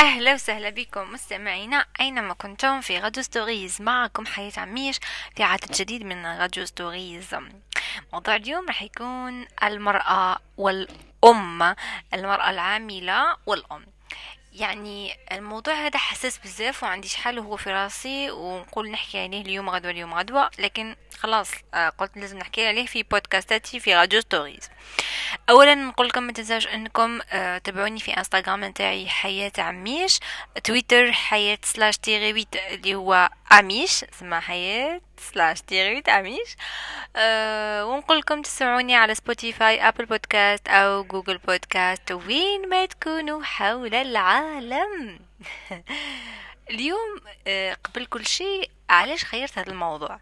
أهلا وسهلا بكم مستمعينا أينما كنتم في Radio Stories. معكم حياة عميش في عدد جديد من Radio Stories. موضوع اليوم راح يكون المرأة والأم المرأة العاملة والأم. يعني الموضوع هذا حساس بزاف وعنديش حل هو في راسي ونقول نحكي عليه اليوم غدوة اليوم غدوة. لكن خلاص آه، قلت لازم نحكي عليه في بودكاستاتي في Radio Stories. اولا نقول لكم ما تنساوش أنكم آه، تابعوني في إنستغرام نتاعي حياة عميش تويتر حياة slash tiret huit اللي هو عميش اسمها حياة slash tiret huit عميش. أه ونقول لكم تسمعوني على Spotify Apple Podcast أو Google Podcast وين ما تكونوا حول العالم. اليوم آه، قبل كل شيء علاش خيرت هذا الموضوع؟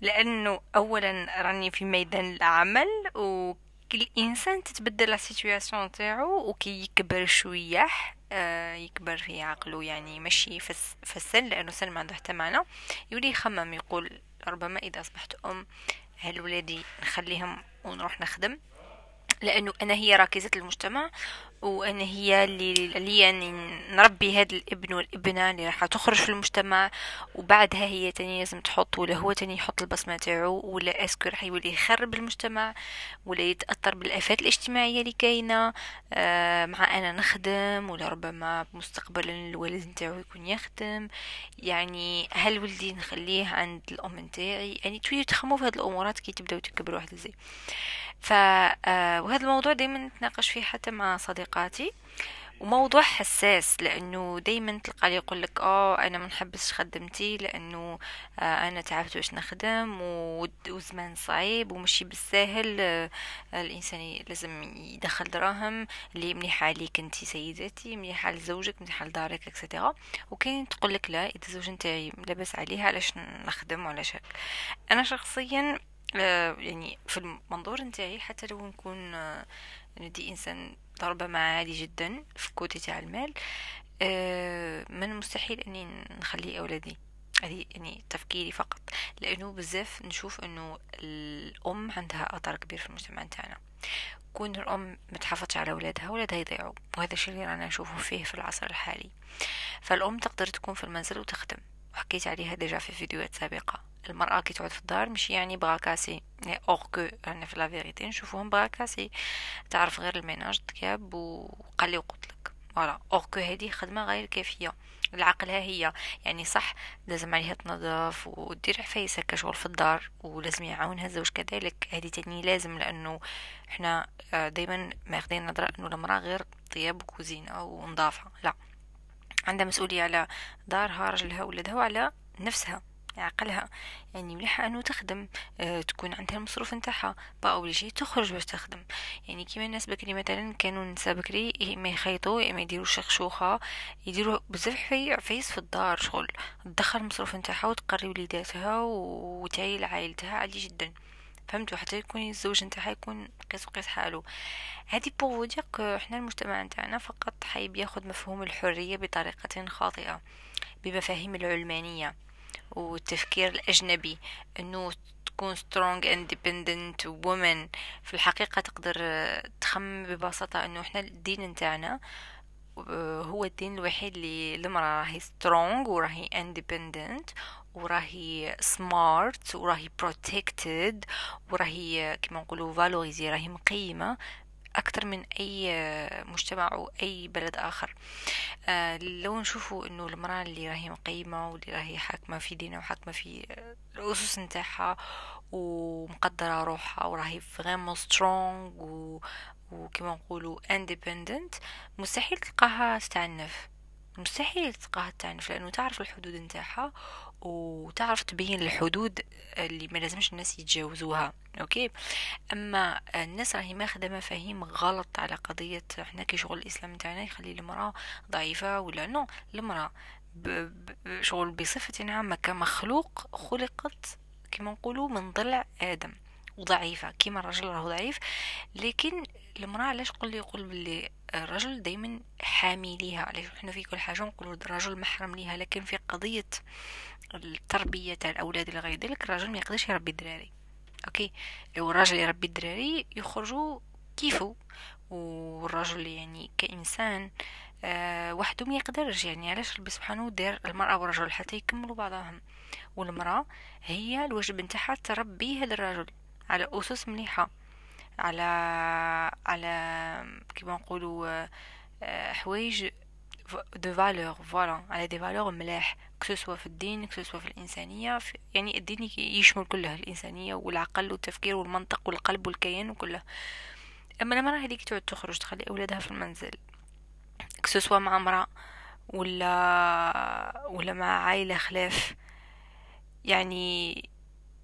لأنه اولا راني في ميدان العمل و كل انسان تتبدل لا سيتوياسيون تاعو وكي يكبر شوية آه يكبر في عقله يعني ماشي السن لأنه سن ما عنده حتى معنى. يولي يخمم يقول ربما إذا أصبحت أم هل ولادي نخليهم ونروح نخدم؟ لأنه أنا هي راكزة المجتمع وأنا هي اللي اللي يعني نربي هذا الابن والابنة اللي راح تخرج في المجتمع وبعدها هي تاني لازم تحط ولا هو تاني يحط البصمة تاعو ولا أسكو راح يولي يخرب المجتمع ولا يتأثر بالآفات الاجتماعية اللي كاينة. آه مع أنا نخدم ولا ربما مستقبلا الولد نتاعو يكون يخدم. يعني هل ولدي نخليه عند الأم نتاعي؟ يعني تولي تخمو في هذه الأمورات كي تبداو تكبروا واحد زي ف آه، وهذا الموضوع دايما نتناقش فيه حتى مع صديقاتي. وموضوع حساس لأنه دايما تلقى لي يقول لك آه أنا ما نحبش خدمتي لأنه آه أنا تعبت باش نخدم وزمان صعيب ومشي بالساهل آه الإنسان لازم يدخل دراهم اللي مليحه عليك أنت سيدتي مليحه لزوجك مليحه لدارك اكسترا وكاين تقول لك لا إذا الزوج نتاعي لاباس عليه علاش نخدم وعلاش أنا شخصيا يعني في المنظور نتاعي حتى لو نكون آه، ندي إنسان ربما عادي جدا في côté تاع المال آه، من المستحيل إني نخلي أولادي. هذه يعني تفكيري فقط. لأنه بزاف نشوف إنه الأم عندها اثر كبير في المجتمع نتاعنا. كون الأم متحافظش على اولادها اولادها يضيعوا. وهذا الشيء اللي رانا نشوفه فيه في العصر الحالي. فالأم تقدر تكون في المنزل وتخدم. وحكيت عليها déjà في فيديوهات سابقة. المرأة كي تعود في الدار مش يعني بغاكاسي اوغ كو أنا في لا فيريتي نشوفوهم بغاكاسي تعرف غير الميناج تكاب وقلي وقتلك فوالا اوغ كو هذه خدمة غير كافية. العقلها هي. يعني صح لازم عليها تنظف ودير عفايسها كشغل في الدار ولازم يعاونها الزوج كذلك. هذه تاني لازم لأنه إحنا آه، دايما ماخذين نظرة أنه المرأة غير طياب وكوزينة ونظافة. لا. عندها مسؤولية على دارها رجلها ولدها وعلى نفسها. عقلها. يعني مليحة انه تخدم أه تكون عندها المصروف نتاعها. pas obligé تخرج باش تخدم. يعني كيما الناس بكري مثلا كانوا النساء بكري ما يخيطوا ما يديروا شخشوخة يديروا بزاف عفايس في الدار شغل تدخل المصروف نتاعها وتقري وليداتها وتعيل عائلتها عادي جدا. فهمتوا؟ حتى يكون الزوج نتاعها يكون قيس وقيس حاله. هذه بو ديك إحنا المجتمع نتاعنا فقط حيب ياخذ مفهوم الحرية بطريقة خاطئة بمفاهيم العلمانية. والتفكير الأجنبي أنه تكون strong independent woman. في الحقيقة تقدر تخمم ببساطة أنه إحنا الدين نتاعنا هو الدين الوحيد اللي المرأة راهي strong وراهي independent وراهي smart وراهي protected وراهي كما نقولوا valorisée راهي مقيمة. أكثر من أي مجتمع أو أي بلد آخر آه لو نشوفوا إنه المرأة اللي راهي مقيمة واللي راهي حاكمة في دينها وحاكمة في الأسس نتاعها ومقدرة روحها وراهي vraiment strong. وكما نقولوا independent مستحيل تلقاها تعنف مستحيل تلقاها تعنف لأنه تعرف الحدود نتاعها وتعرف تبين الحدود اللي ما لازمش الناس يتجاوزوها. okay؟ أما الناس راهي ماخذة مفاهيم غلط على قضية إحنا كي شغل الإسلام تاعنا يخلي المرأة ضعيفة ولا non. المرأة شغل بصفة عامة كمخلوق خلقت كما نقولوا من ضلع آدم وضعيفة. كيما الرجل راهو ضعيف لكن المرأة علاش قل يقول باللي الرجل دايما حامي ليها علاش؟ إحنا في كل حاجة نقولوا الرجل محرم ليها لكن في قضية التربية تاع الأولاد إلى غير ذلك الرجل ما يقدرش يربي الدراري. أوكي؟ لو الراجل يربي الدراري يخرجوا كيفه والرجل يعني كإنسان أه وحده ما يقدرش. يعني علاش ربي سبحانه دار المرأة والرجل حتى يكملوا بعضهم؟ والمرأة هي الواجب نتاعها تربي هذا الرجل على أسس مليحة. على على كيما نقولوا آه، حوايج de valeur voilà على des valeurs ملاح. que ce soit في الدين que ce soit في الإنسانية في يعني الدين يشمل كله الإنسانية والعقل والتفكير والمنطق والقلب والكيان وكله أما المرأة هذيك تعود تخرج تخلي أولادها في المنزل. que ce soit مع امرأة ولا ولا مع عائلة خلاف يعني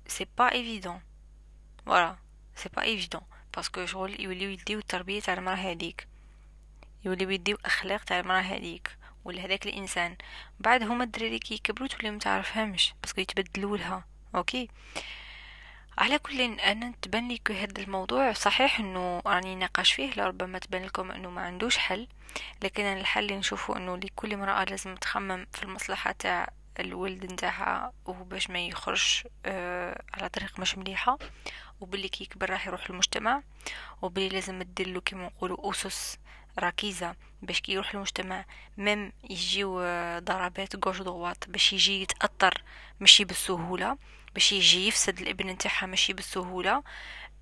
c'est pas évident voilà c'est pas évident parce que شغل يوليو يديو التربية تاع المرأة هذيك يوليو يديو اخلاق تاع المرأة هذيك ولا هذاك الانسان بعد هما الدراري كي يكبروا تولي متعرفهمش parce que يتبدلوا لها okay على كل أنا تبان لي هذا الموضوع صحيح انه راني ناقش فيه لربما تبان لكم انه ما عندوش حل لكن الحل اللي نشوفه انه لكل امراه لازم تخمم في المصلحه تاع الولد نتاعها وباش ما يخرج آه على طريق مش مليحه وباللي كي يكبر راح يروح المجتمع وباللي لازم تدلو كيما نقولوا أسس ركيزة باش كي يروح المجتمع مم يجيو آه، ضربات جوش ضغوات باش يجي يتأثر مشي بالسهولة باش يجي يفسد الابن نتاعها مشي بالسهولة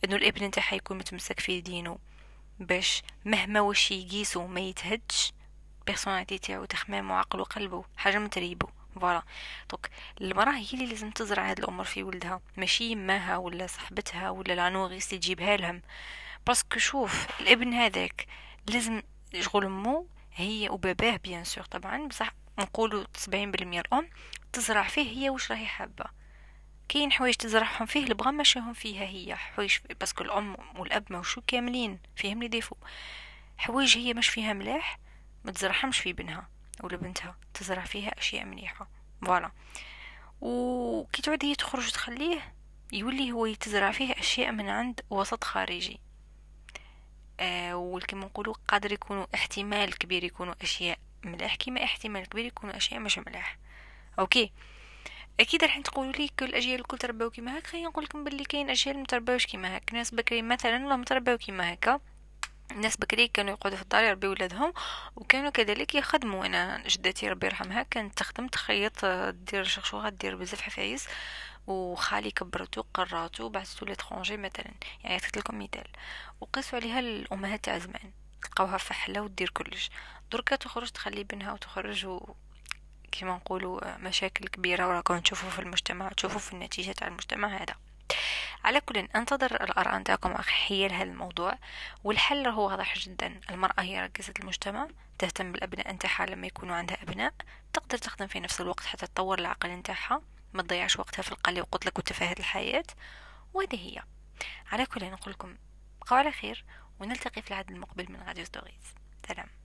إنه الابن نتاعها يكون متمسك في دينه باش مهما وش يقيسو ما يتهدش بيرسوناليتي تاعو تخمام وعقله وقلبه حاجة من تريبو. فوالا. دونك المرأة هي اللي لازم تزرع هاد الأمور في ولدها. ماشي يماها ولا صاحبتها ولا العنوغيس اللي تجيبها لهم. parce que شوف الابن هذاك لازم شغل امه هي وباباه bien sûr طبعا بصح نقولوا سبعين بالمية الأم تزرع فيه هي وش راهي حابة. كاين حوايج تزرعهم فيه البغا ماشيهم فيها هي. حوايج parce que الأم والأب ماهوش كاملين فيهم les défauts حوايج هي مش فيها ملاح ما تزرعهمش في بنها. ولا بنتها تزرع فيها أشياء مليحة. voilà. وكي تعود هي تخرج تخليه يولي هو يتزرع فيه أشياء من عند وسط خارجي. آه وكما نقولوا قادر يكونوا احتمال كبير يكونوا أشياء ملاح كيما احتمال كبير يكونوا أشياء مش ملاح. okay. أكيد راح تقولوا لي كل الأجيال الكل تربوا كيما هكا خلينا نقول لكم باللي كاين أجيال ما ترباوش كيما هكا. ناس بكري مثلا ما ترباو كيما هكا. الناس بكري كانوا يقعدوا في الدار يربيو ولادهم وكانوا كذلك يخدموا. أنا جدتي ربي يرحمها كانت تخدم تخيط دير شخشوغات دير بزاف حفايس وخالي كبرتو قراتو بعثتو لترونجي مثلا. يعني عطيت لكم مثال. وقيسوا عليها الأمهات تاع زمان. تلقاوها فحلة ودير كلش. دركا تخرج تخلي بنها وتخرج و... كما نقولوا مشاكل كبيرة وراكم تشوفوا في المجتمع تشوفوا في النتيجة تاع المجتمع هذا. على كل انتظر الآراء نتاعكم حيال هذا الموضوع والحل هو واضح جدا. المرأة هي ركزة المجتمع تهتم بالأبناء نتاعها لما يكونوا عندها أبناء تقدر تخدم في نفس الوقت حتى تطور العقل نتاعها ما تضيعش وقتها في القلي وقلت لك وتفاهة الحياة. وهذه هي. على كل نقول لكم بقوا على خير ونلتقي في العهد المقبل من غاديو ستوريز. سلام.